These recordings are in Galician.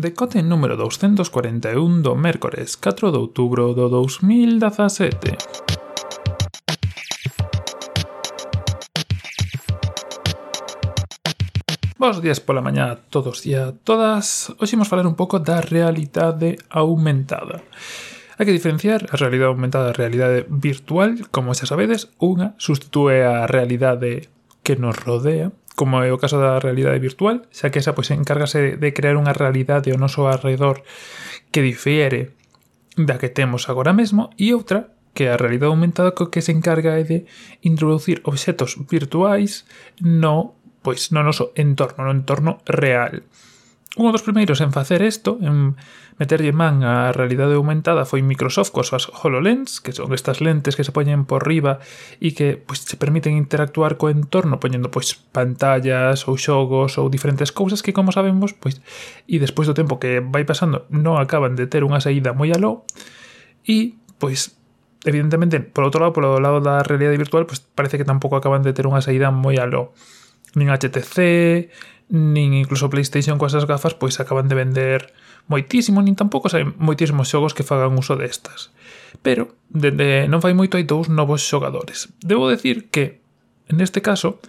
Decote número 241 do mércores 4 de outubro do 2017. Bos días pola mañá a todos e a todas. Hoxe imos falar un pouco da realidade aumentada. Hai que diferenciar a realidade aumentada da realidade virtual, como xa sabedes, unha substitúe a realidade que nos rodea como é o caso da realidade virtual, xa que esa pois encárgase de crear unha realidade ao noso arredor que difiere da que temos agora mesmo e outra que a realidade aumentada co que se encarga é de introducir obxetos virtuais no pois no noso entorno, no entorno real. Un dos primeiros en facer isto, en meterlle man a realidade aumentada foi Microsoft coas súas HoloLens, que son estas lentes que se poñen por riba e que pois, se permiten interactuar co entorno poñendo pois pantallas ou xogos ou diferentes cousas que como sabemos, pois e despois do tempo que vai pasando non acaban de ter unha saída moi aló e pois evidentemente, por outro lado, polo lado da realidade virtual, pois parece que tampouco acaban de ter unha saída moi aló nin HTC, nin incluso PlayStation coas as gafas pois acaban de vender moitísimo, nin tampouco hai moitísimos xogos que fagan uso destas. Pero, dende non fai moito hai dous novos xogadores. Debo decir que, neste caso,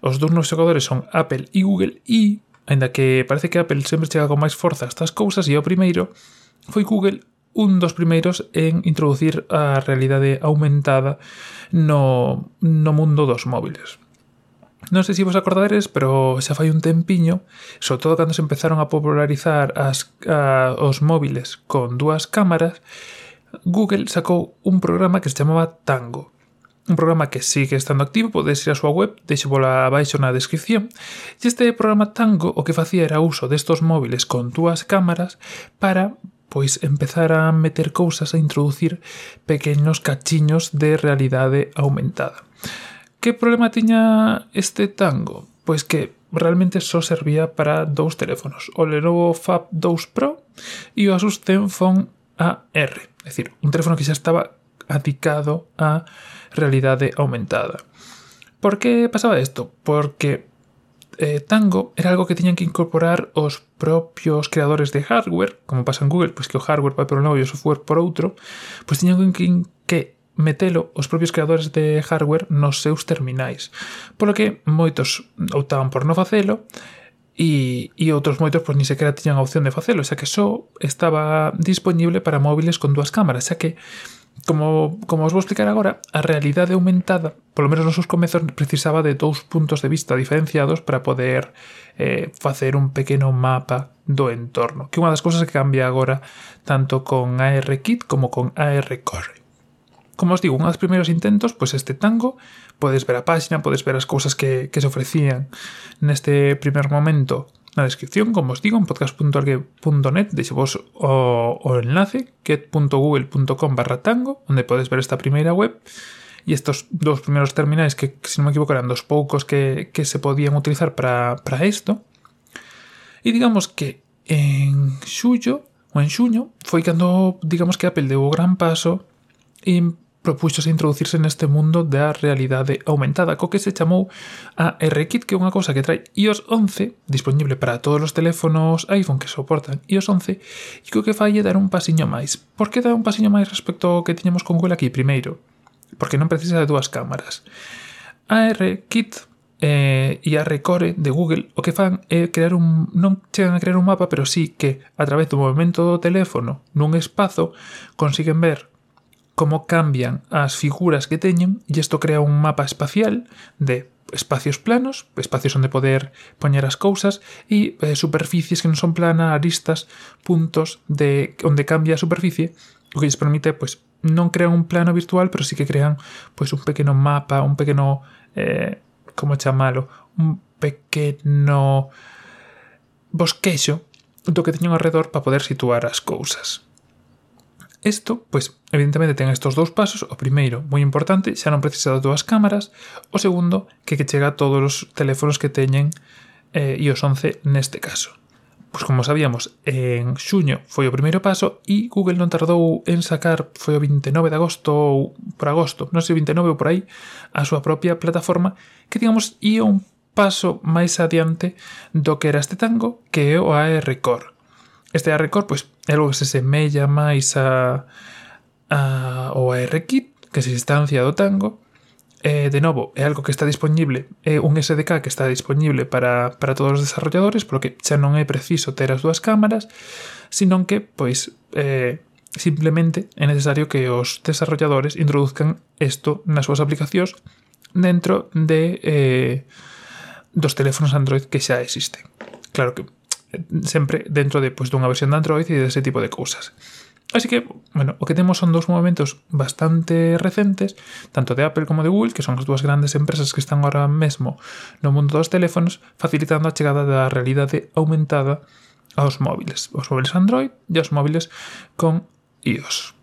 os dous novos xogadores son Apple e Google e, aínda que parece que Apple sempre chega con máis forza a estas cousas, e o primeiro foi Google un dos primeiros en introducir a realidade aumentada no, no mundo dos móviles. Non sei se vos acordades, pero xa fai un tempiño, sobre todo cando se empezaron a popularizar as, a, os móviles con dúas cámaras, Google sacou un programa que se chamaba Tango un programa que sigue estando activo, podes ir á súa web, deixo pola abaixo na descripción. E este programa Tango o que facía era uso destos móviles con dúas cámaras para pois empezar a meter cousas a introducir pequenos cachiños de realidade aumentada. Que problema tiña este tango? Pois que realmente só servía para dous teléfonos, o Lenovo Fab 2 Pro e o Asus Zenfone AR, é dicir, un teléfono que xa estaba adicado a realidade aumentada. Por que pasaba isto? Porque eh, Tango era algo que tiñan que incorporar os propios creadores de hardware, como pasa en Google, pois que o hardware vai por un lado e o software por outro, pois tiñan que, que metelo os propios creadores de hardware nos seus terminais. Polo que moitos optaban por non facelo e, e outros moitos pois ni sequera tiñan a opción de facelo, xa que só estaba disponible para móviles con dúas cámaras, xa que Como, como os vou explicar agora, a realidade aumentada, polo menos nos seus comezos, precisaba de dous puntos de vista diferenciados para poder eh, facer un pequeno mapa do entorno, que unha das cousas que cambia agora tanto con ARKit como con ARCore. Como os digo, un dos primeiros intentos, pois este tango, podes ver a páxina, podes ver as cousas que, que se ofrecían neste primer momento na descripción, como os digo, en podcast.org.net, deixo vos o, o enlace, get.google.com barra tango, onde podes ver esta primeira web, e estos dous primeiros terminais que, se non me equivoco, eran dos poucos que, que se podían utilizar para, para isto. E digamos que en xullo, ou en xuño, foi cando, digamos que Apple deu o gran paso en propuxose introducirse neste mundo da realidade aumentada, co que se chamou a RKit, que é unha cousa que trae iOS 11, disponible para todos os teléfonos iPhone que soportan iOS 11, e co que fai é dar un pasiño máis. Por que dar un pasiño máis respecto ao que tiñamos con Google aquí primeiro? Porque non precisa de dúas cámaras. A RKit eh, e a Recore de Google o que fan é crear un non chegan a crear un mapa, pero sí que a través do movimento do teléfono nun espazo consiguen ver como cambian as figuras que teñen e isto crea un mapa espacial de espacios planos, espacios onde poder poñer as cousas e eh, superficies que non son plana, aristas, puntos de onde cambia a superficie, o que lles permite pois non crean un plano virtual, pero sí que crean pois un pequeno mapa, un pequeno eh, como chamalo, un pequeno bosquexo do que teñen ao redor para poder situar as cousas. Isto, pois, evidentemente ten estes dous pasos. O primeiro, moi importante, xa non precisa de dúas cámaras. O segundo, que que chega a todos os teléfonos que teñen eh, iOS 11 neste caso. Pois como sabíamos, en xuño foi o primeiro paso e Google non tardou en sacar, foi o 29 de agosto ou por agosto, non sei, 29 ou por aí, a súa propia plataforma que, digamos, ia un paso máis adiante do que era este tango que é o AR Core. Este AR Core, pois, é algo que se semella máis a, a o ARKit, que se instancia do tango, eh, de novo, é algo que está disponible, é un SDK que está disponible para, para todos os desarrolladores, polo que xa non é preciso ter as dúas cámaras, senón que, pois, eh, simplemente é necesario que os desarrolladores introduzcan isto nas súas aplicacións dentro de eh, dos teléfonos Android que xa existen. Claro que sempre dentro de pois, pues, dunha versión de Android e dese tipo de cousas. Así que, bueno, o que temos son dous movimentos bastante recentes, tanto de Apple como de Google, que son as dúas grandes empresas que están ahora mesmo no mundo dos teléfonos, facilitando a chegada da realidade aumentada aos móviles, aos móviles Android e aos móviles con iOS.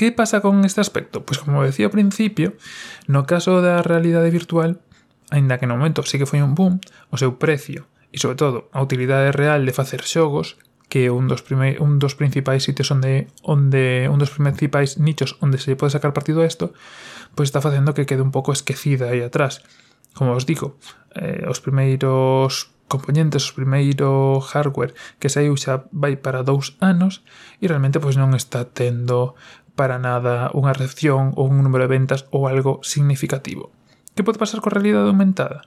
Que pasa con este aspecto? Pois como decía ao principio, no caso da realidade virtual, aínda que no momento sí que foi un boom, o seu precio e sobre todo a utilidade real de facer xogos que un dos, prime, un dos principais sitios onde, onde un dos principais nichos onde se pode sacar partido a isto pois está facendo que quede un pouco esquecida aí atrás como os digo eh, os primeiros componentes, o primeiro hardware que saiu xa vai para dous anos e realmente pois non está tendo para nada unha recepción ou un número de ventas ou algo significativo. Que pode pasar coa realidade aumentada?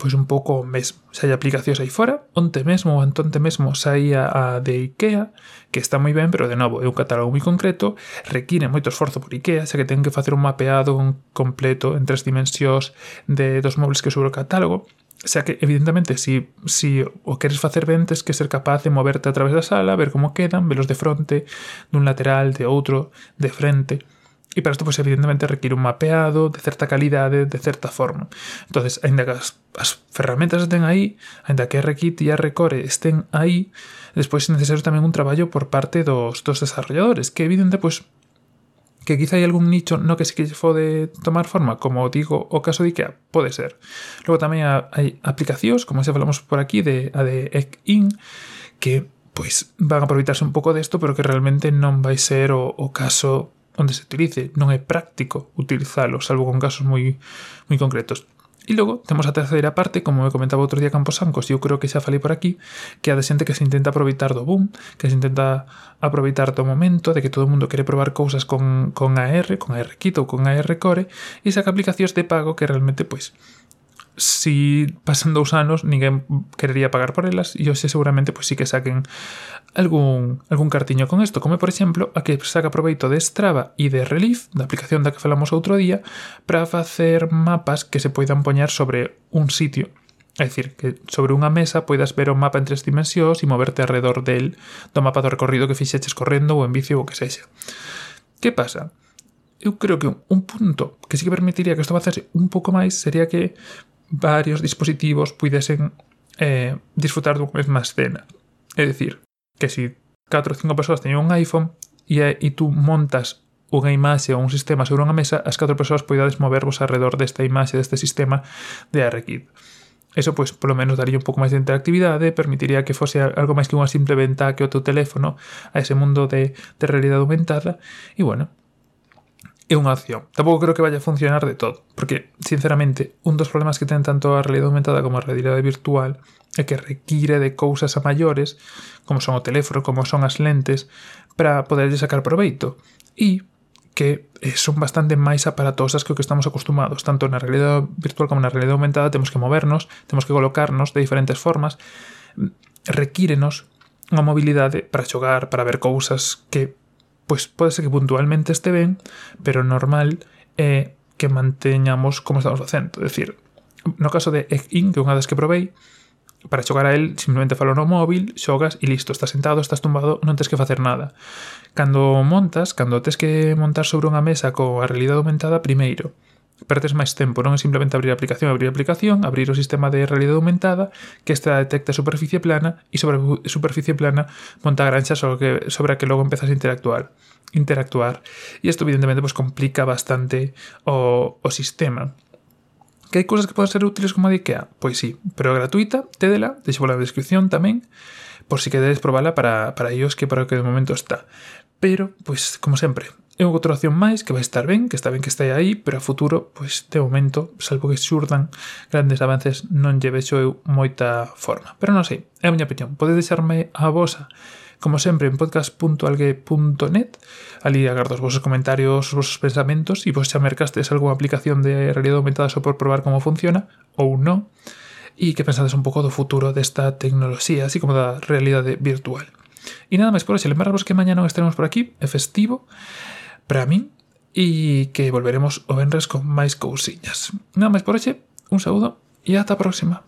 Pois un pouco o mesmo. Se hai aplicacións aí fora, onte mesmo, antonte mesmo saía a de IKEA, que está moi ben, pero de novo, é un catálogo moi concreto, require moito esforzo por IKEA, xa que ten que facer un mapeado completo en tres dimensións de dos móviles que sobre o catálogo, xa que evidentemente si, si o queres facer ben tens que ser capaz de moverte a través da sala, ver como quedan, velos de fronte, dun lateral, de outro, de frente, E para isto, pois, evidentemente, require un mapeado de certa calidade, de certa forma. entonces aínda que as, as ferramentas estén aí, aínda que RKit e RCore estén aí, despois é necesario tamén un traballo por parte dos, dos desarrolladores, que evidente, pois, que quizá hai algún nicho no que se que pode tomar forma, como digo, o caso de IKEA, pode ser. Logo tamén hai aplicacións, como xa falamos por aquí, de, a de Egin, que pois van a aproveitarse un pouco desto, pero que realmente non vai ser o, o caso onde se utilice, non é práctico utilizalo, salvo con casos moi moi concretos. E logo temos a terceira parte, como me comentaba outro día Camposancos, e eu creo que xa falei por aquí, que a de xente que se intenta aproveitar do boom, que se intenta aproveitar do momento, de que todo o mundo quere probar cousas con, con AR, con AR Kit ou con AR Core, e saca aplicacións de pago que realmente, pois, pues, si pasan dous anos ninguén querería pagar por elas e hoxe seguramente pois sí que saquen algún, algún cartiño con isto como por exemplo a que saca proveito de Strava e de Relief, da aplicación da que falamos outro día para facer mapas que se poidan poñer sobre un sitio É dicir, que sobre unha mesa poidas ver o mapa en tres dimensións e moverte alrededor del do mapa do recorrido que fixeches correndo ou en bici ou que sexa. Que pasa? Eu creo que un punto que sí que permitiría que isto facese un pouco máis sería que varios dispositivos puidesen eh, disfrutar dunha mesma escena. É dicir, que si 4 ou 5 persoas teñen un iPhone e, e tú montas unha imaxe ou un sistema sobre unha mesa, as 4 persoas poidades movervos alrededor desta imaxe, deste sistema de ARKit. Eso, pois, polo menos daría un pouco máis de interactividade, permitiría que fose algo máis que unha simple venta que o teu teléfono a ese mundo de, de realidade aumentada, e, bueno, é unha opción. Tampouco creo que vaya a funcionar de todo, porque, sinceramente, un dos problemas que ten tanto a realidade aumentada como a realidade virtual é que require de cousas a maiores, como son o teléfono, como son as lentes, para poderlle sacar proveito. E que eh, son bastante máis aparatosas que o que estamos acostumados, tanto na realidade virtual como na realidade aumentada, temos que movernos, temos que colocarnos de diferentes formas, requírenos unha mobilidade para xogar, para ver cousas que pues pode ser que puntualmente este ben, pero normal é que manteñamos como estamos facendo. É dicir, no caso de Egg-In, que unha das que probei, para xogar a él simplemente falo no móvil, xogas e listo, estás sentado, estás tumbado, non tens que facer nada. Cando montas, cando tens que montar sobre unha mesa coa realidade aumentada, primeiro, perdes máis tempo, non é simplemente abrir a aplicación, abrir a aplicación, abrir o sistema de realidade aumentada, que esta detecta superficie plana e sobre superficie plana monta granxas sobre, sobre a que logo empezas a interactuar. interactuar. E isto evidentemente pues, complica bastante o, o sistema. Que hai cousas que poden ser útiles como a de IKEA? Pois sí, pero é gratuita, tédela, deixo na descripción tamén, por si queredes probala para, para ellos que para o que de momento está. Pero, pois, como sempre, é outra opción máis que vai estar ben, que está ben que estea aí, pero a futuro, pois, de momento, salvo que xurdan grandes avances, non lle vexo eu moita forma. Pero non sei, é a miña opinión. Podes deixarme a vosa como sempre en podcast.algue.net ali agardo os vosos comentarios os vosos pensamentos e vos xa mercastes algunha aplicación de realidade aumentada só por probar como funciona ou non e que pensades un pouco do futuro desta tecnoloxía así como da realidade virtual e nada máis por hoxe lembrarvos que mañá non estaremos por aquí é festivo para min e que volveremos o venres con máis cousiñas. Nada máis por hoxe, un saúdo e ata a próxima.